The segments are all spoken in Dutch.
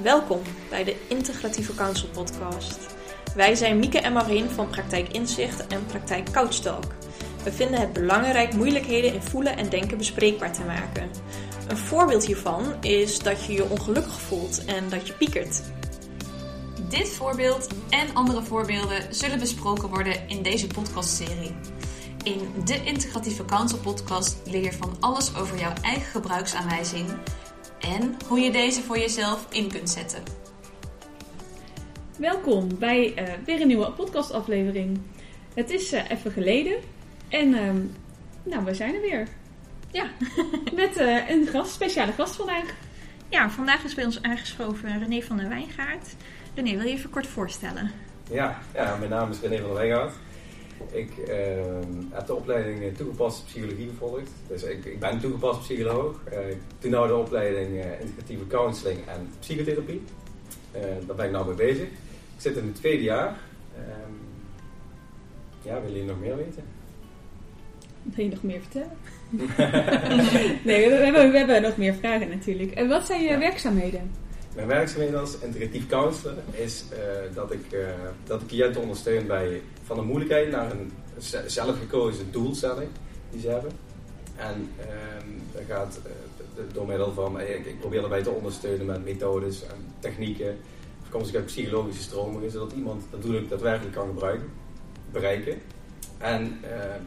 Welkom bij de Integratieve Counsel podcast. Wij zijn Mieke en Marin van Praktijk Inzicht en Praktijk Couch Talk. We vinden het belangrijk moeilijkheden in voelen en denken bespreekbaar te maken. Een voorbeeld hiervan is dat je je ongelukkig voelt en dat je piekert. Dit voorbeeld en andere voorbeelden zullen besproken worden in deze podcastserie. In de Integratieve Counsel podcast leer je van alles over jouw eigen gebruiksaanwijzing en hoe je deze voor jezelf in kunt zetten. Welkom bij uh, weer een nieuwe podcastaflevering. Het is uh, even geleden en uh, nou, we zijn er weer. Ja. Met uh, een gast, speciale gast vandaag. Ja, vandaag is bij ons aangeschoven René van der Wijngaard. René, wil je even kort voorstellen? Ja, ja mijn naam is René van der Wijngaard. Ik uh, heb de opleiding toegepaste psychologie gevolgd. Dus ik, ik ben toegepast psycholoog. Uh, ik doe nu de opleiding integratieve counseling en psychotherapie. daar ben ik nou mee bezig. Ik zit in het tweede jaar. Ehm, ja, willen jullie nog meer weten? Wil je nog meer vertellen? nee, we hebben, we hebben nog meer vragen natuurlijk. En wat zijn je ja. werkzaamheden? Mijn werkzaamheden als integratief counselor is uh, dat, ik, uh, dat ik cliënten ondersteun bij van een moeilijkheid naar een zelfgekozen doelstelling die ze hebben. En uh, dat gaat uh, door middel van, ik, probeer daarbij te ondersteunen met methodes en technieken, afkomstig uit psychologische stromingen, zodat iemand dat doel daadwerkelijk kan gebruiken, bereiken. En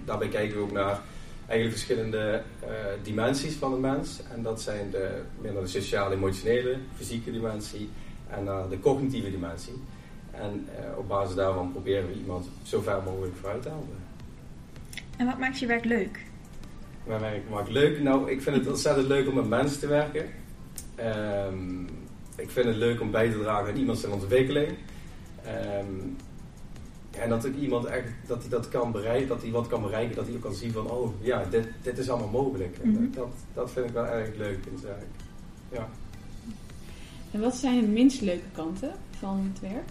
daarbij kijken we ook naar eigenlijk verschillende uh, dimensies van de mens. En dat zijn de, meer naar de sociale, emotionele, fysieke dimensie en naar de cognitieve dimensie. En uh, op basis daarvan proberen we iemand zo ver mogelijk vooruit te helpen. En wat maakt je werk leuk? Mijn werk maakt leuk? Nou, ik vind het ontzettend leuk om met mensen te werken. Um, ik vind het leuk om bij te dragen aan iemands ontwikkeling. Um, en dat ik iemand echt, dat hij dat kan bereiken, dat hij wat kan bereiken, dat hij ook kan zien van, oh ja, dit, dit is allemaal mogelijk. Mm -hmm. dat, dat vind ik wel erg leuk in zaak. Ja. En wat zijn de minst leuke kanten van het werk?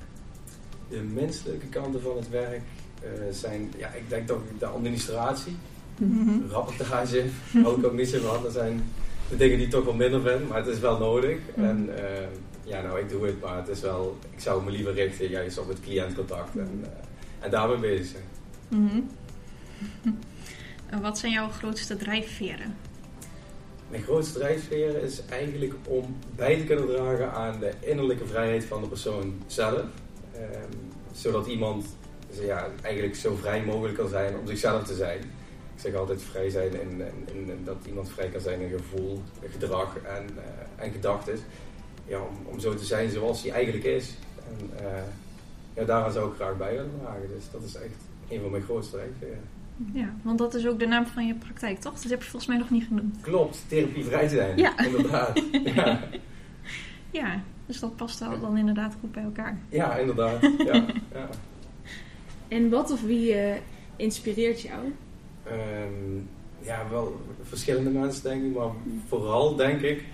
De minst leuke kanten van het werk uh, zijn, ja, ik denk toch de administratie, mm -hmm. rapportage, ook niet zo van. Dat zijn de dingen die ik toch wel minder vind, maar het is wel nodig. Mm -hmm. En uh, ja, nou, ik doe het, maar het is wel, ik zou me liever richten juist op het cliëntcontact. En, uh, en daarmee bezig zijn. Mm -hmm. En wat zijn jouw grootste drijfveren? Mijn grootste drijfveren is eigenlijk om bij te kunnen dragen aan de innerlijke vrijheid van de persoon zelf. Um, zodat iemand ja, eigenlijk zo vrij mogelijk kan zijn om zichzelf te zijn. Ik zeg altijd vrij zijn in, in, in dat iemand vrij kan zijn in gevoel, gedrag en, uh, en gedachten. Ja, om, om zo te zijn zoals hij eigenlijk is. En, uh, ja, daaraan zou ik graag bij willen dragen. Dus dat is echt een van mijn grootste drijfveren. Ja, want dat is ook de naam van je praktijk, toch? Dat heb je volgens mij nog niet genoemd. Klopt, therapie vrij zijn. Ja. Inderdaad. ja. ja, dus dat past wel dan inderdaad goed bij elkaar. Ja, inderdaad. Ja. ja. En wat of wie uh, inspireert jou? Um, ja, wel verschillende mensen denk ik, maar vooral denk ik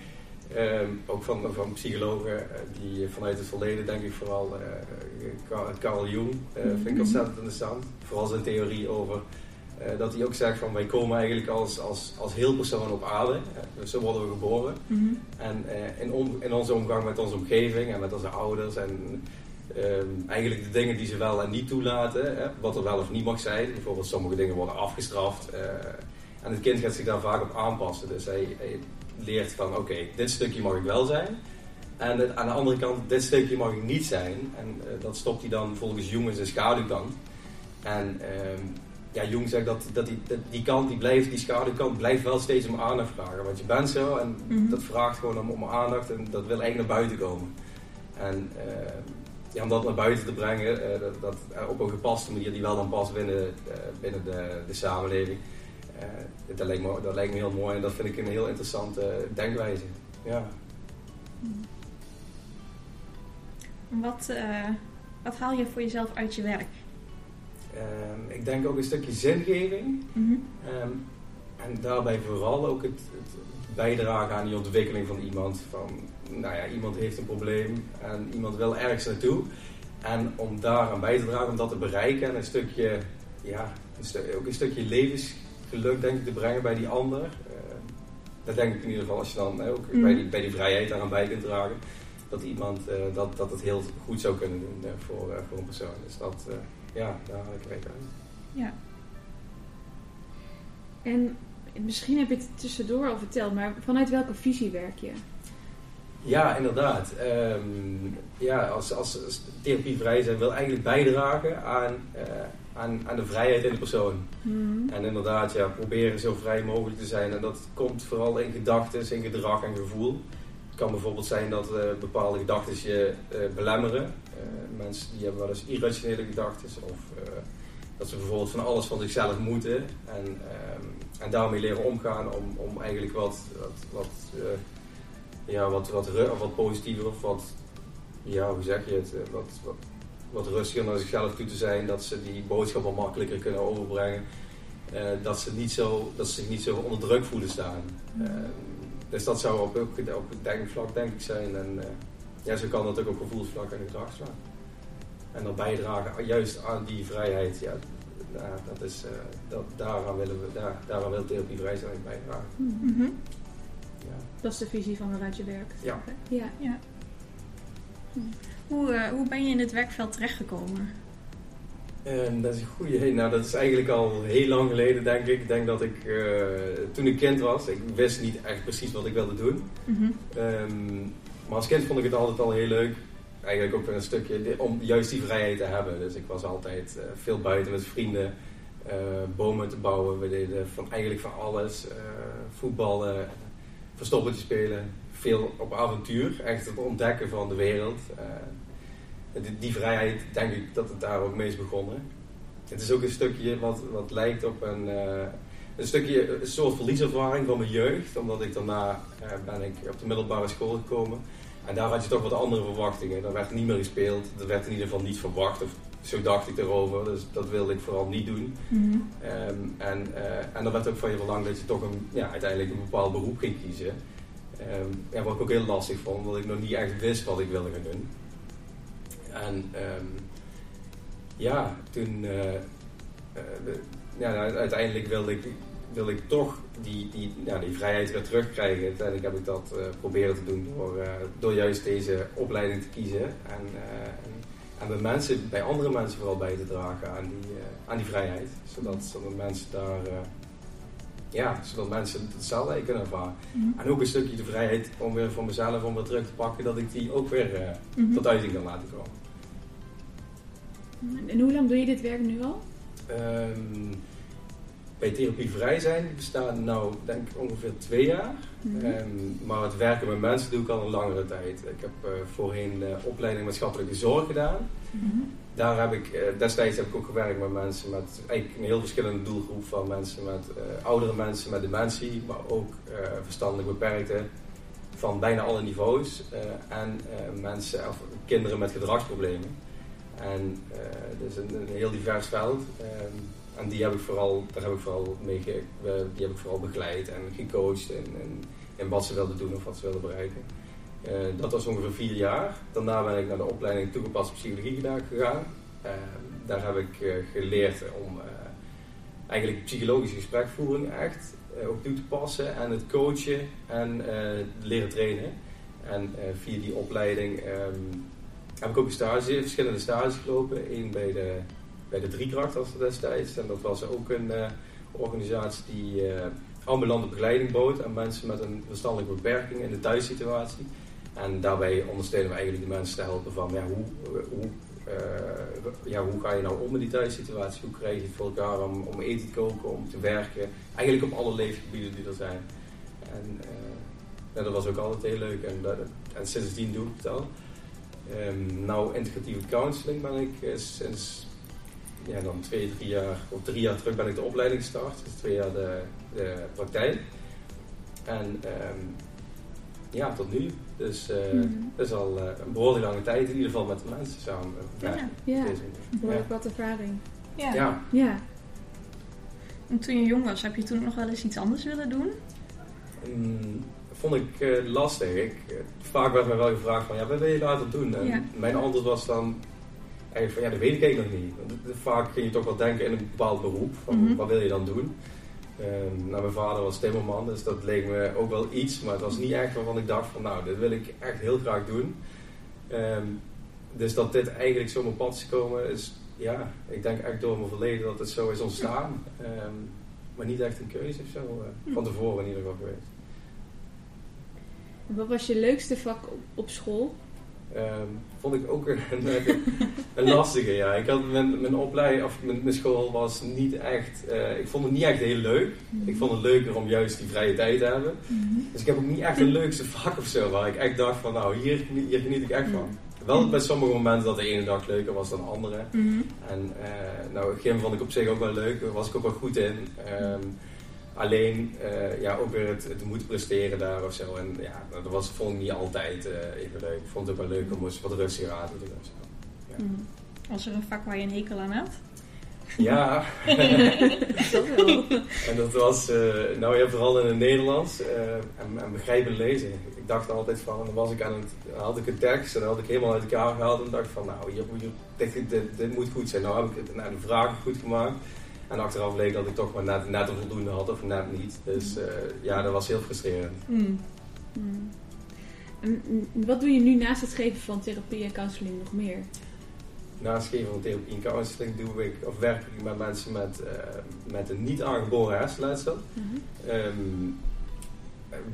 Um, ook van, van psychologen uh, die vanuit het verleden denk ik vooral uh, Carl Jung uh, vind ik ontzettend interessant. Vooral zijn theorie over dat hij ook zegt van wij komen eigenlijk als, als, als heel persoon op aarde. zo worden we geboren. Mm -hmm. En in, om, in onze omgang met onze omgeving en met onze ouders en um, eigenlijk de dingen die ze wel en niet toelaten, hè, wat er wel of niet mag zijn. Bijvoorbeeld sommige dingen worden afgestraft. en het kind gaat zich daar vaak op aanpassen. Dus hij, hij leert van oké, okay, dit stukje mag ik wel zijn. En het, aan de andere kant, dit stukje mag ik niet zijn. En uh, dat stopt hij dan volgens Jung in zijn schaduwkant. En uh, ja, Jung zegt dat, dat, die, dat die kant, die, blijft, die schaduwkant, blijft wel steeds om aandacht vragen. Want je bent zo en mm -hmm. dat vraagt gewoon om, om aandacht en dat wil eigenlijk naar buiten komen. En uh, ja, om dat naar buiten te brengen, dat, dat, op een gepaste manier die wel dan past binnen, binnen de, de samenleving. Uh, dat, lijkt me, dat lijkt me heel mooi en dat vind ik een heel interessante denkwijze. Ja. Wat, uh, wat haal je voor jezelf uit je werk? Um, ik denk ook een stukje zingeving. Mm -hmm. um, en daarbij vooral ook het, het, bijdragen aan die ontwikkeling van iemand. Van, nou ja, iemand heeft een probleem en iemand wil ergens naartoe. En om daar aan bij te dragen, om dat te bereiken en een stukje, ja, een stu ook een stukje levens geluk denk ik te brengen bij die ander. Uh, dat denk ik in ieder geval als je dan ook mm. bij, die, bij die vrijheid daaraan bij kunt dragen. dat iemand eh, dat, dat het heel goed zou kunnen doen eh, voor, voor een persoon. Dus dat, ja, daar haal ik aan. Ja. En misschien heb je het tussendoor al verteld, maar vanuit welke visie werk je? Ja, inderdaad. Ehm, ja, als, als, als therapievrij zijn wil eigenlijk bijdragen aan, aan, aan de vrijheid in de persoon. Hmm. En inderdaad, ja, proberen zo vrij mogelijk te zijn. En dat komt vooral in gedachten, in gedrag en gevoel. Het kan bijvoorbeeld zijn dat uh, bepaalde gedachten je uh, belemmeren. Uh, mensen die hebben wel eens irrationele gedachten. Of dat ze bijvoorbeeld van alles van zichzelf moeten. En, ehm, en daarmee leren omgaan om, om eigenlijk wat, wat, wat, ja, wat, wat, wat positiever of wat, ja, hoe zeg je het, wat, wat wat rustiger naar zichzelf toe te zijn, dat ze die boodschap wat makkelijker kunnen overbrengen. Uh, dat, ze niet zo, dat ze zich niet zo onder druk voelen staan. Uh, dus dat zou op, op, op het denkvlak denk ik zijn. En uh, ja, zo kan dat ook op gevoelsvlak en gedragsvlak. En dan bijdragen juist aan die vrijheid. Ja, nou, dat is, dat, daaraan willen we, daar, daaraan wil therapie vrij zijn bijdragen. Mm -hmm. ja. Dat is de visie van waaruit je werkt. Ja. ja. ja. Hm. Hoe, uh, hoe ben je in het werkveld terechtgekomen? En dat is een goede. Nou, dat is eigenlijk al heel lang geleden, denk ik. Ik denk dat ik uh, toen ik kind was, ik wist niet echt precies wat ik wilde doen. Mm -hmm. um, maar als kind vond ik het altijd al heel leuk. Eigenlijk ook een stukje om juist die vrijheid te hebben. Dus ik was altijd uh, veel buiten met vrienden, bomen te bouwen. We deden van, eigenlijk van alles: voetballen, verstoppertje spelen. Veel op avontuur, echt het ontdekken van de wereld die, die, vrijheid, denk ik dat het daar ook mee is begonnen. Het is ook een stukje wat, wat lijkt op een, uh, een stukje, een soort verlieservaring van mijn jeugd. Omdat ik daarna uh, ben ik op de middelbare school gekomen. En daar had je toch wat andere verwachtingen. Daar werd niet meer gespeeld. Er werd in ieder geval niet verwacht. Of zo dacht ik erover. Dus dat wilde ik vooral niet doen. Mm -hmm. um, en, uh, en er werd ook van je verlangd dat je toch een, ja, uiteindelijk een bepaald beroep ging kiezen. Ja, wat ik ook heel lastig vond. Omdat ik nog niet echt wist wat ik wilde gaan doen. En um, ja, toen, uh, uh, ja, nou, uiteindelijk wilde ik, wilde ik toch die, die, ja, die vrijheid weer terugkrijgen. Uiteindelijk heb ik dat uh, proberen te doen door, door juist deze opleiding te kiezen. En, en bij mensen, bij andere mensen vooral bij te dragen aan die, aan die vrijheid. Zodat, zodat mensen daar ja, zodat mensen hetzelfde kunnen ervaren. Mm En ook een stukje de vrijheid om weer van mezelf om weer terug te pakken, dat ik die ook weer uh, mm -hmm. tot uiting kan laten komen. En hoe lang doe je dit werk nu al? Um, bij therapie vrij zijn bestaat nou denk ik ongeveer twee jaar. Mm -hmm. um, maar het werken met mensen doe ik al een langere tijd. Ik heb uh, voorheen de opleiding maatschappelijke zorg gedaan. Mm -hmm. Daar heb ik, uh, destijds heb ik ook gewerkt met mensen met eigenlijk een heel verschillende doelgroep van mensen met uh, oudere mensen met dementie, maar ook verstandelijk beperkten van bijna alle niveaus en mensen of kinderen met gedragsproblemen. En uh, dus een, een, heel divers veld. Um, en die heb ik vooral, daar heb ik vooral mee die heb ik vooral begeleid en gecoacht in, in wat ze wilden doen of wat ze wilden bereiken. Uh, dat was ongeveer vier jaar. Daarna ben ik naar de opleiding toegepaste psychologie gegaan. Uh, daar heb ik uh, geleerd om eigenlijk psychologische gesprekvoering echt ook toe te passen en het coachen en leren trainen. En via die opleiding um, heb ik ook een verschillende stages gelopen. Eén bij de, bij de Driekracht als destijds. En dat was ook een organisatie die uh, ambulante begeleiding bood aan mensen met een verstandelijke beperking in de thuissituatie. En daarbij ondersteunen we eigenlijk de mensen te helpen van ja, hoe, hoe, uh, ja, hoe ga je nou om met die thuissituatie? Hoe krijg je het voor elkaar om, om eten te koken, om te werken? Eigenlijk op alle leefgebieden die er zijn. En ja, dat was ook altijd heel leuk en, dat, en sindsdien doe ik het al. Um, nou, integratieve counseling ben ik uh, sinds ja, dan twee, drie jaar, of drie jaar terug ben ik de opleiding gestart. Dus twee jaar de, de praktijk. En um, ja, tot nu. Dus uh, mm -hmm. dat is al uh, een behoorlijk lange tijd in ieder geval met de mensen samen. Ja, ja. behoorlijk wat ervaring. Ja. ja. ja. En toen je jong was, heb je toen nog wel eens iets anders willen doen? Um, vond ik uh, lastig. Ik, uh, vaak werd me wel gevraagd van, ja, wat wil je later doen? En ja. mijn antwoord was dan eigenlijk van, ja, dat weet ik eigenlijk nog niet. Want vaak ging je toch wel denken in een bepaald beroep, van mm -hmm. wat wil je dan doen? Um, nou, mijn vader was timmerman, dus dat leek me ook wel iets, maar het was niet echt waarvan ik dacht van, nou, dit wil ik echt heel graag doen. Ehm, dus dat dit eigenlijk zo op mijn pad is gekomen, is ja, ik denk echt door mijn verleden dat het zo is ontstaan. Ehm, maar niet echt een keuze of zo. eh, van tevoren in ieder geval geweest. Wat was je leukste vak op, school? Ehm, vond ik ook een, een, een lastige. Ja. Ik had mijn, mijn opleiding, of mijn, mijn school was niet echt. eh, ik vond het niet echt heel leuk. Ik vond het leuker om juist die vrije tijd te hebben. Dus ik heb ook niet echt een leukste vak of zo waar ik echt dacht van, nou hier, geniet- hier geniet ik echt van. Wel bij sommige momenten dat de ene dag leuker was dan de andere. En eh, nou, gym vond ik op zich ook wel leuk, daar was ik ook wel goed in. Ehm, alleen, eh, ja, ook weer het, het moeten presteren daar of zo. En ja, dat was, vond ik niet altijd eh, even leuk. Ik vond het ook wel leuk om eens wat rustiger aan te doen. of zo. Mm. Was er een vak waar je een hekel aan had? Ja, Dat wel. en dat was, eh, nou ja, vooral in het Nederlands en, en begrijpen lezen. Ik dacht altijd van, dan was ik aan het, had ik een tekst en dan had ik helemaal uit elkaar gehaald en dacht van, nou, hier, hier, dit, dit, dit moet goed zijn. Nou heb ik het, nou, de vragen goed gemaakt. En achteraf bleek dat ik toch maar net, net een voldoende had of net niet. Dus eh, ja, dat was heel frustrerend. Mm. Mm. En, mm, wat doe je nu naast het geven van therapie en counseling nog meer? Naast het geven van therapie en counseling doe ik, of werk ik met mensen met, eh, met een niet aangeboren hersenletsel. Ehm,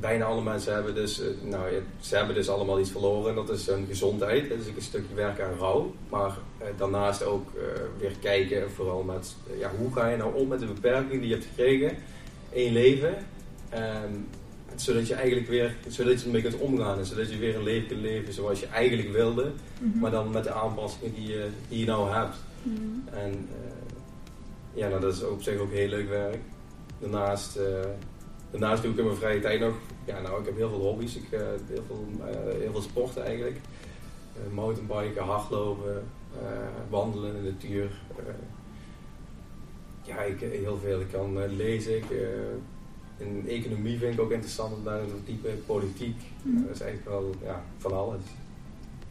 bijna alle mensen hebben dus, eh, nou, ze hebben dus allemaal iets verloren en dat is hun gezondheid. Dus ik een stukje werk aan rouw. Maar eh, daarnaast ook eh, weer kijken, vooral met, eh, ja, hoe ga je nou om met de beperkingen die je hebt gekregen in je leven. Ehm, zodat je eigenlijk weer, zodat je ermee kunt omgaan en zodat je weer een leven kunt leven zoals je eigenlijk wilde. Maar dan met de aanpassingen die je, die je nou hebt. Mm. En eh, ja, nou, dat is op zich ook heel leuk werk. Daarnaast, eh, daarnaast doe ik in mijn vrije tijd nog, ja nou ik heb heel veel hobby's. Ik uh, heel, veel, uh, heel veel sporten eigenlijk. Uh, mountainbiken, hardlopen, wandelen in de natuur. ja, ik, heel veel. Ik kan lezen. Ik, in economie vind ik ook interessant om daar te type politiek. Mhm. dat is eigenlijk wel ja, van alles.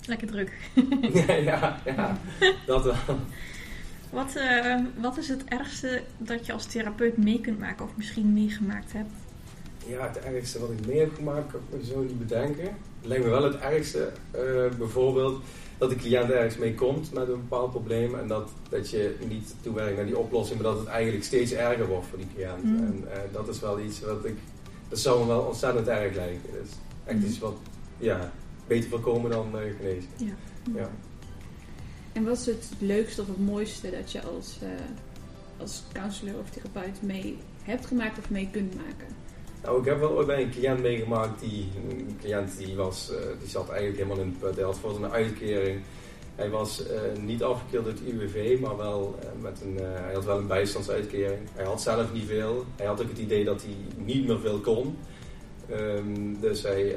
Lekker druk. ja, ja, ja, dat wel. Wat, uh, wat is het ergste dat je als therapeut mee kunt maken of misschien meegemaakt hebt? Ja, het ergste wat ik mee heb gemaakt kan ik me zo niet bedenken. Het lijkt me wel het ergste, uh, bijvoorbeeld dat de cliënt ergens mee komt met een bepaald probleem en dat, dat je niet toewerkt naar die oplossing, maar dat het eigenlijk steeds erger wordt voor die cliënt. Mm. En uh, dat is wel iets wat ik, dat zou me wel ontzettend erg lijken. Dus echt Mm. iets wat, ja, beter voorkomen dan uh, genezen. Ja. ja. En wat is het leukste of het mooiste dat je als, uh, als counselor of therapeut mee hebt gemaakt of mee kunt maken? Nou, ik heb wel ooit bij een cliënt meegemaakt die, een cliënt die was, uh, die zat eigenlijk helemaal in het put. Hij had voor zijn uitkering. Hij was uh, niet afgekeerd uit het UWV, maar wel uh, met een, hij had wel een bijstandsuitkering. Hij had zelf niet veel. Hij had ook het idee dat hij niet meer veel kon. Um, dus hij,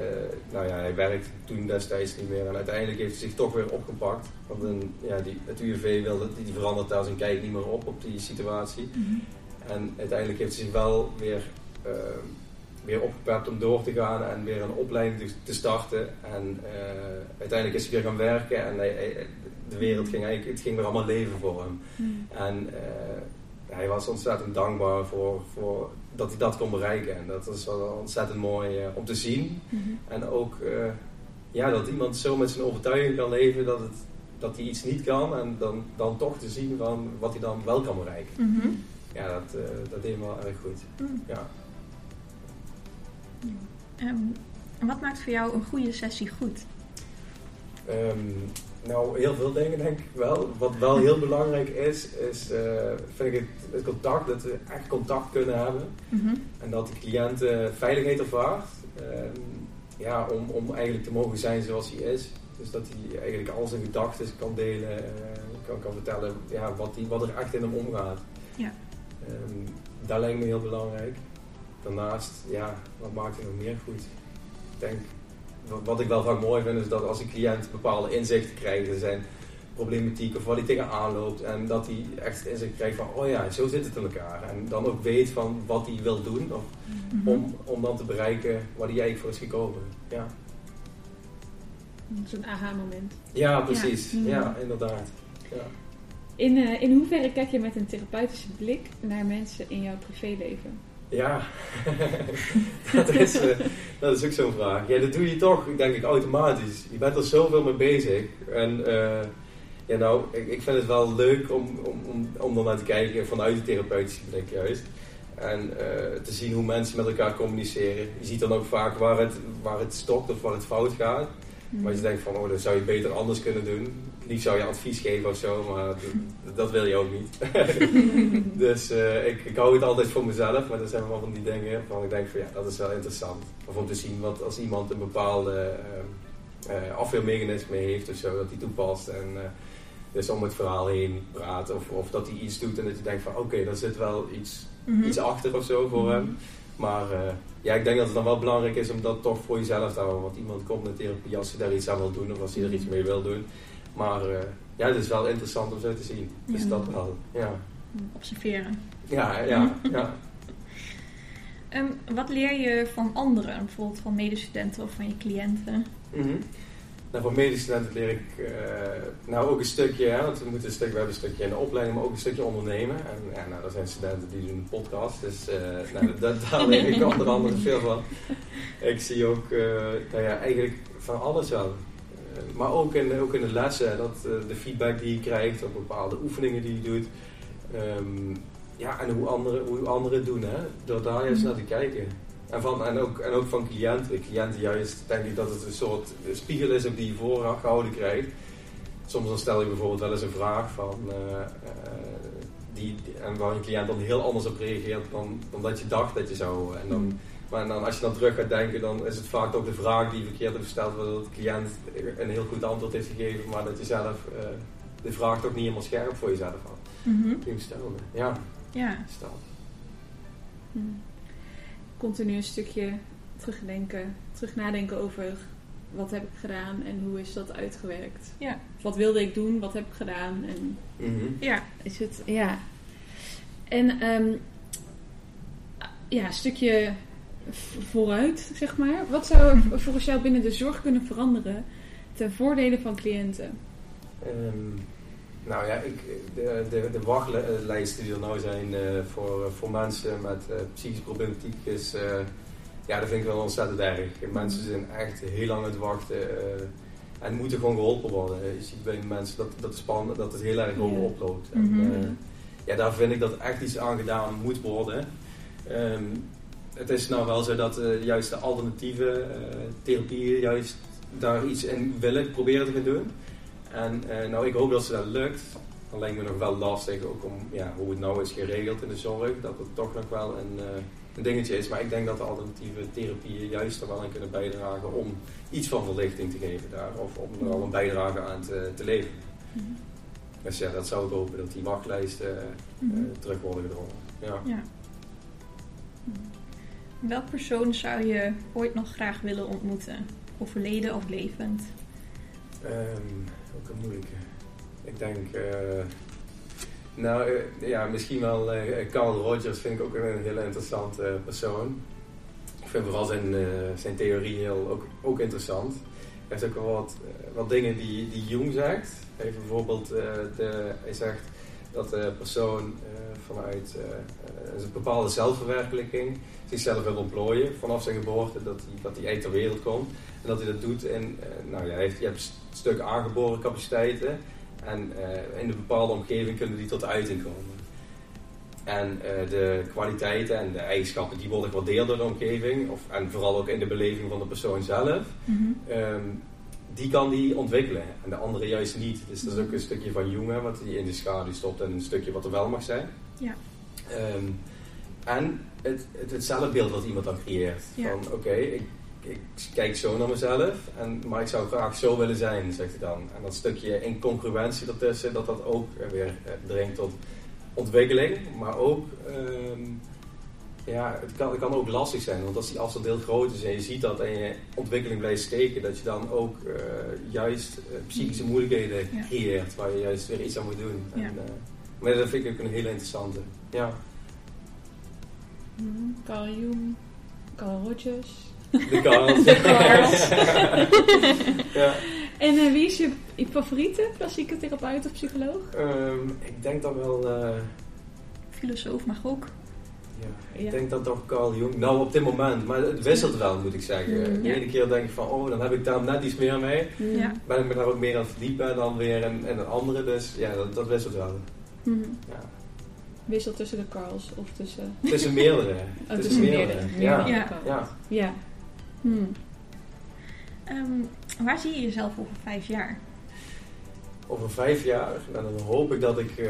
nou ja, hij werkte toen destijds niet meer en uiteindelijk heeft hij zich toch weer opgepakt. Want een, ja, die, het UWV wilde, die, die verandert daar zijn kijk niet meer op, op die situatie. Mm -hmm. En uiteindelijk heeft hij zich wel weer uh, weer opgepept om door te gaan en weer een opleiding te starten. En uh, uiteindelijk is hij weer gaan werken en hij, hij, de wereld ging eigenlijk, het ging weer allemaal leven voor hem. Mm. En uh, hij was ontzettend dankbaar voor, voor dat hij dat kon bereiken. En dat is wel ontzettend mooi uh, om te zien. Mm -hmm. En ook ja, dat iemand zo met zijn overtuiging kan leven dat, het, dat hij iets niet kan en dan, dan toch te zien van wat hij dan wel kan bereiken. Mm -hmm. Ja, dat, dat deed me wel erg goed. Ja. Um, wat maakt voor jou een goede sessie goed? Um, nou, heel veel dingen denk ik wel. Wat wel heel belangrijk is, is uh, vind ik het, het, contact, dat we echt contact kunnen hebben. Mm -hmm. En dat de cliënt uh, veiligheid ervaart. Um, ja, om, om eigenlijk te mogen zijn zoals hij is. Dus dat hij eigenlijk al zijn gedachten kan delen, uh, kan, kan vertellen ja, wat, die, wat er echt in hem omgaat. Ja. Um, dat lijkt me heel belangrijk. Daarnaast, ja, wat maakt het nog meer goed? Ik denk, wat ik wel vaak mooi vind, is dat als een cliënt bepaalde inzichten krijgt, er zijn problematiek of waar hij tegenaan loopt, en dat hij echt inzicht krijgt van, oh ja, zo zit het in elkaar. En dan ook weet van wat hij wil doen, of, Mhm. om, om dan te bereiken waar hij eigenlijk voor is gekomen. Ja, Zo'n aha-moment. ja precies. Ja. Ja, inderdaad. Ja. In, uh, in hoeverre kijk je met een therapeutische blik naar mensen in jouw privéleven? Ja, dat, is, eh, dat is ook zo'n vraag. Ja, dat doe je toch, denk ik, automatisch. Je bent er zoveel mee bezig. En eh, ja, nou, ik, ik vind het wel leuk om, om, om, om er naar te kijken vanuit de therapeutische blik juist. En eh, te zien hoe mensen met elkaar communiceren. Je ziet dan ook vaak waar het, waar het stokt of waar het fout gaat. Maar je denkt van, oh, dat zou je beter anders kunnen doen. Liefst zou je advies geven of zo, maar dat, dat wil je ook niet. dus uh, ik, ik hou het altijd voor mezelf, maar er zijn wel van die dingen waarvan ik denk van, ja, dat is wel interessant. Of om te zien wat als iemand een bepaalde uh, afweermechanisme heeft of zo, dat die toepast. En dus om het verhaal heen praat of, of dat hij iets doet en dat je denkt van, oké, okay, daar zit wel iets, mm -hmm. iets achter of zo voor hem. Maar ja, ik denk dat het dan wel belangrijk is om dat toch voor jezelf te houden. Want iemand komt naar therapie als hij daar iets aan wil doen of als hij er iets mee wil doen. Maar uh, ja, het is wel interessant om zo te zien. Ja. Dus dat wel, ja. Observeren. Ja, ja, ja. um, wat leer je van anderen? Bijvoorbeeld van medestudenten of van je cliënten? Mm -hmm. Nou, van medestudenten leer ik uh, nou ook een stukje, hè, want we, moeten een stuk, we hebben een stukje in de opleiding, maar ook een stukje ondernemen. En ja, nou, er zijn studenten die doen een podcast, dus uh, nou, dat, daar leer ik onder andere veel van. Ik zie ook, uh, nou ja, eigenlijk van alles wel. Maar ook in, ook in de lessen, dat, de feedback die je krijgt op bepaalde oefeningen die je doet. Um, ja, en hoe anderen, hoe anderen het doen, hè, door daar juist naar te kijken. En, van, en, ook, en ook van cliënten. Cliënten juist denk ik dat het een soort spiegel is op die je voorgehouden krijgt. Soms dan stel je bijvoorbeeld wel eens een vraag van, uh, uh, die, en waar een cliënt dan heel anders op reageert dan, dan dat je dacht dat je zou. En dan, mm. Maar dan, als je dan terug gaat denken, dan is het vaak ook de vraag die verkeerd heeft gesteld, waar de cliënt een heel goed antwoord heeft gegeven, maar dat je zelf uh, de vraag toch niet helemaal scherp voor jezelf had. Mm -hmm. Die stelde. Ja. Ja. Stel. Mm continu een stukje terugdenken, terug nadenken over wat heb ik gedaan en hoe is dat uitgewerkt. Ja. Wat wilde ik doen, wat heb ik gedaan en mm -hmm. ja. is het, ja. En um, ja, een stukje vooruit, zeg maar. Wat zou er volgens jou binnen de zorg kunnen veranderen ten voordele van cliënten? Um, nou ja, ik, de, de, de wachtlijsten die er nou zijn uh, voor, voor mensen met uh, psychische problematiek is, uh, ja, dat vind ik wel ontzettend erg. Mensen zijn echt heel lang aan het wachten en moeten gewoon geholpen worden. Je ziet bij mensen dat, dat, span, dat het heel erg hoog oploopt. En, -hmm. ja, daar vind ik dat echt iets aan gedaan moet worden. Um, het is nou wel zo dat juist de alternatieve therapieën juist daar iets in willen proberen te gaan doen. En uh, nou, ik hoop dat ze dat lukt. Dan lijkt me nog wel lastig, ook om ja, hoe het nou is geregeld in de zorg, dat het toch nog wel een, uh, een dingetje is. Maar ik denk dat de alternatieve therapieën juist er wel aan kunnen bijdragen om iets van verlichting te geven daar, of om er al een bijdrage aan te, te leveren. Mm -hmm. Dus ja, dat zou ik hopen, dat die wachtlijsten uh, mm -hmm. terug worden gedrongen. Ja. ja. Welk persoon zou je ooit nog graag willen ontmoeten? Overleden of levend? Um, ook een moeilijke. Ik denk, uh, nou uh, ja, misschien wel uh, Carl Rogers vind ik ook een hele interessante persoon. Ik vind vooral zijn, zijn theorie heel, ook, ook interessant. Hij heeft ook wel wat, wat dingen die, die Jung zegt. Hij heeft bijvoorbeeld, de, hij zegt dat de persoon vanuit een bepaalde zelfverwerkelijking zichzelf wil ontplooien vanaf zijn geboorte, dat hij, dat hij ter wereld komt. En dat hij dat doet in, nou ja, heeft, je hebt een stuk aangeboren capaciteiten en uh, in een bepaalde omgeving kunnen die tot uiting komen. En uh, de kwaliteiten en de eigenschappen die worden gewaardeerd door de omgeving, of, en vooral ook in de beleving van de persoon zelf, mm -hmm. um, die kan die ontwikkelen en de andere juist niet. Dus dat is ook een stukje van Jung wat hij in de schaduw stopt en een stukje wat er wel mag zijn. Ja. Um, en het, het, het zelfbeeld wat iemand dan creëert. Ja. Van oké, okay, ik, ik, kijk zo naar mezelf, en, maar ik zou graag zo willen zijn, zegt hij dan. En dat stukje incongruentie ertussen, dat dat ook weer eh, dringt tot ontwikkeling. Maar ook, um, ja, het kan, het kan ook lastig zijn, want als die afstand heel groot is en je ziet dat en je ontwikkeling blijft steken, dat je dan ook uh, juist uh, psychische moeilijkheden creëert, waar je juist weer iets aan moet doen. Ja. En, maar dat vind ik ook een hele interessante. Ja. Mm, Carl Jung, Carl Rogers. De Carls. De Carls. ja. En uh, wie is je, je favoriete klassieke therapeut of psycholoog? Um, ik denk dan wel. Uh, Filosoof mag ook. Ja, Ja. ik denk dat toch Carl Jung, nou op dit moment, maar het wisselt wel moet ik zeggen. Mm, De ja. ene keer denk ik van, oh dan heb ik daar net iets meer mee. Ja. Ben ik me daar ook meer aan het verdiepen dan weer in, in een andere, dus ja, dat, dat wisselt wel. Mhm. Ja. Wissel tussen de Carls of tussen... Tussen meerdere. Oh, tussen meerdere. Ja. meerdere Ja. Ja. Ja. Hmm. Ehm, waar zie je jezelf over vijf jaar? Over vijf jaar, nou, dan hoop ik dat ik eh,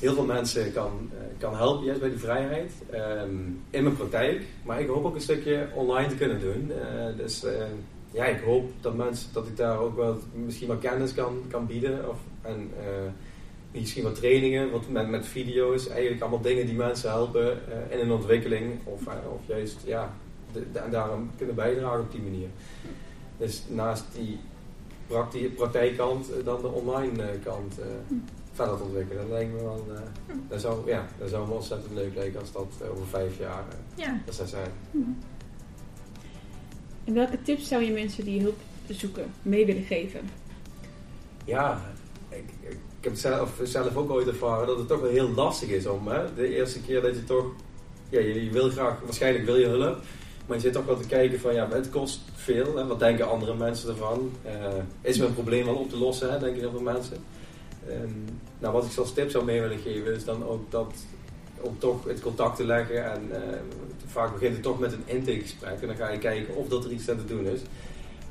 heel veel mensen kan, eh, kan helpen juist bij die vrijheid. ehm, in mijn praktijk, maar ik hoop ook een stukje online te kunnen doen. Eh, dus eh, ja, ik hoop dat mensen, dat ik daar ook wel misschien wat kennis kan, kan bieden. Of, en eh, misschien wat trainingen, wat met, met video's. Eigenlijk allemaal dingen die mensen helpen eh, in een ontwikkeling. Of, eh, of juist, ja, de, de- en daarom kunnen bijdragen op die manier. Dus naast die prakti- praktijkkant eh, dan de online kant verder te ontwikkelen. Dat lijkt me wel, dat, zou, ja, dat zou me ontzettend leuk lijken als dat over vijf jaar Ja. dat zou zijn. En welke tips zou je mensen die hulp zoeken mee willen geven? Ja, ik, heb zelf, zelf ook ooit ervaren dat het toch wel heel lastig is om hè, de eerste keer dat je toch, ja, je, wil graag, waarschijnlijk wil je hulp, maar je zit toch wel te kijken van ja, het kost veel. Hè, wat denken andere mensen ervan? Eh, is mijn probleem wel op te lossen, hè, denken heel veel mensen. Ehm, nou, wat ik als tip zou mee willen geven is dan ook dat om toch het contact te leggen en eh, vaak begint het toch met een intakegesprek en dan ga je kijken of dat er iets aan te doen is.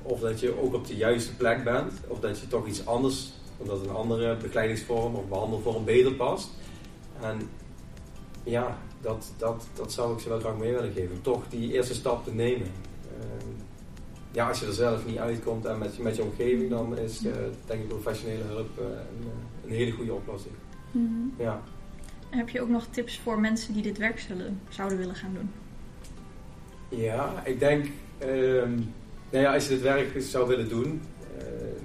Of dat je ook op de juiste plek bent. Of dat je toch iets anders, omdat een andere begeleidingsvorm of behandelvorm beter past. En ja, dat, dat, dat zou ik ze wel graag mee willen geven. Toch die eerste stap te nemen. Ehm, ja, als je er zelf niet uitkomt en met, met je omgeving, dan is eh, denk ik professionele hulp eh, een, eh, een hele goede oplossing. Mhm. Ja. Heb je ook nog tips voor mensen die dit werk zullen, zouden willen gaan doen? Ja, ik denk, ehm, nou ja, als je dit werk zou willen doen,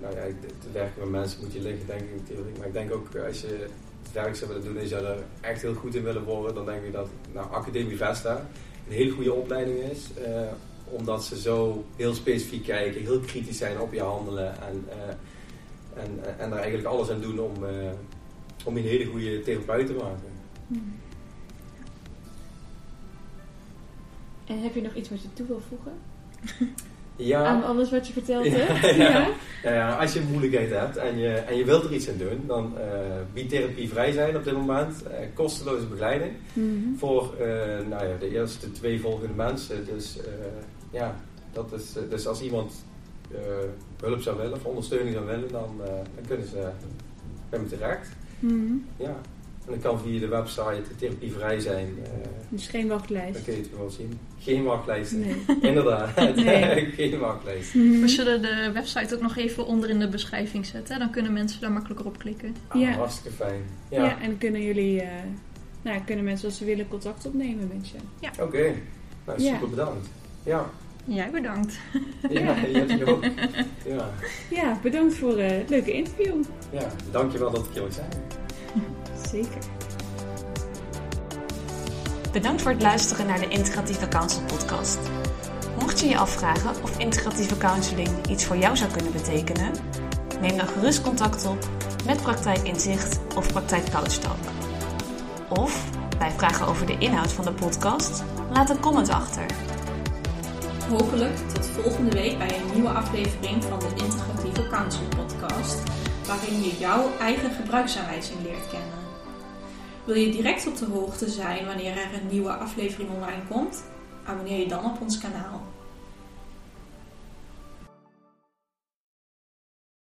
nou ja, te werken met mensen moet je liggen, denk ik natuurlijk. Maar ik denk ook eh, als je het werk zou willen doen en je zou er echt heel goed in willen worden, dan denk ik dat nou, Academie Vesta een hele goede opleiding is. eh, omdat ze zo heel specifiek kijken, heel kritisch zijn op je handelen en, eh, en, en daar eigenlijk alles aan doen om, eh, om je een hele goede therapeut te maken. En heb je nog iets wat je toe wil voegen Ja, aan alles wat je verteld Ja, hebt? ja. Ja, als je moeilijkheid hebt en je, en je wilt er iets aan doen, dan eh biedt therapie vrij zijn op dit moment. eh, kosteloze begeleiding Mhm. voor eh, nou ja, de eerste twee volgende mensen. Dus ja, dat is, dus als iemand hulp zou willen of ondersteuning zou willen, dan, dan kunnen ze bij me terecht. Mhm. Ja. En dat kan via de website therapievrij zijn. eh, Dus geen dan wachtlijst. kun je het wel zien. Geen wachtlijsten. Nee. Inderdaad, Nee. geen wachtlijst. Mhm. We zullen de website ook nog even onder in de beschrijving zetten. Dan kunnen mensen daar makkelijker op klikken. Ah, Ja. Hartstikke fijn. Ja. Ja, en dan kunnen jullie, eh, nou, kunnen mensen als ze willen contact opnemen met je. oké. Nou, Ja. super bedankt. Ja, Jij bedankt. ja, hebt ook. Ja. Ja, bedankt voor eh, het leuke interview. ja, dankjewel dat ik hier zijn. Zeker. Bedankt voor het luisteren naar de Integratieve Counsel podcast. Mocht je je afvragen of integratieve counseling iets voor jou zou kunnen betekenen, neem dan gerust contact op met Praktijk Inzicht of Praktijk Couch Talk. Of bij vragen over de inhoud van de podcast, laat een comment achter. Hopelijk tot volgende week bij een nieuwe aflevering van de Integratieve Counsel podcast, waarin je jouw eigen gebruiksaanwijzing leert kennen. Wil je direct op de hoogte zijn wanneer er een nieuwe aflevering online komt? Abonneer je dan op ons kanaal.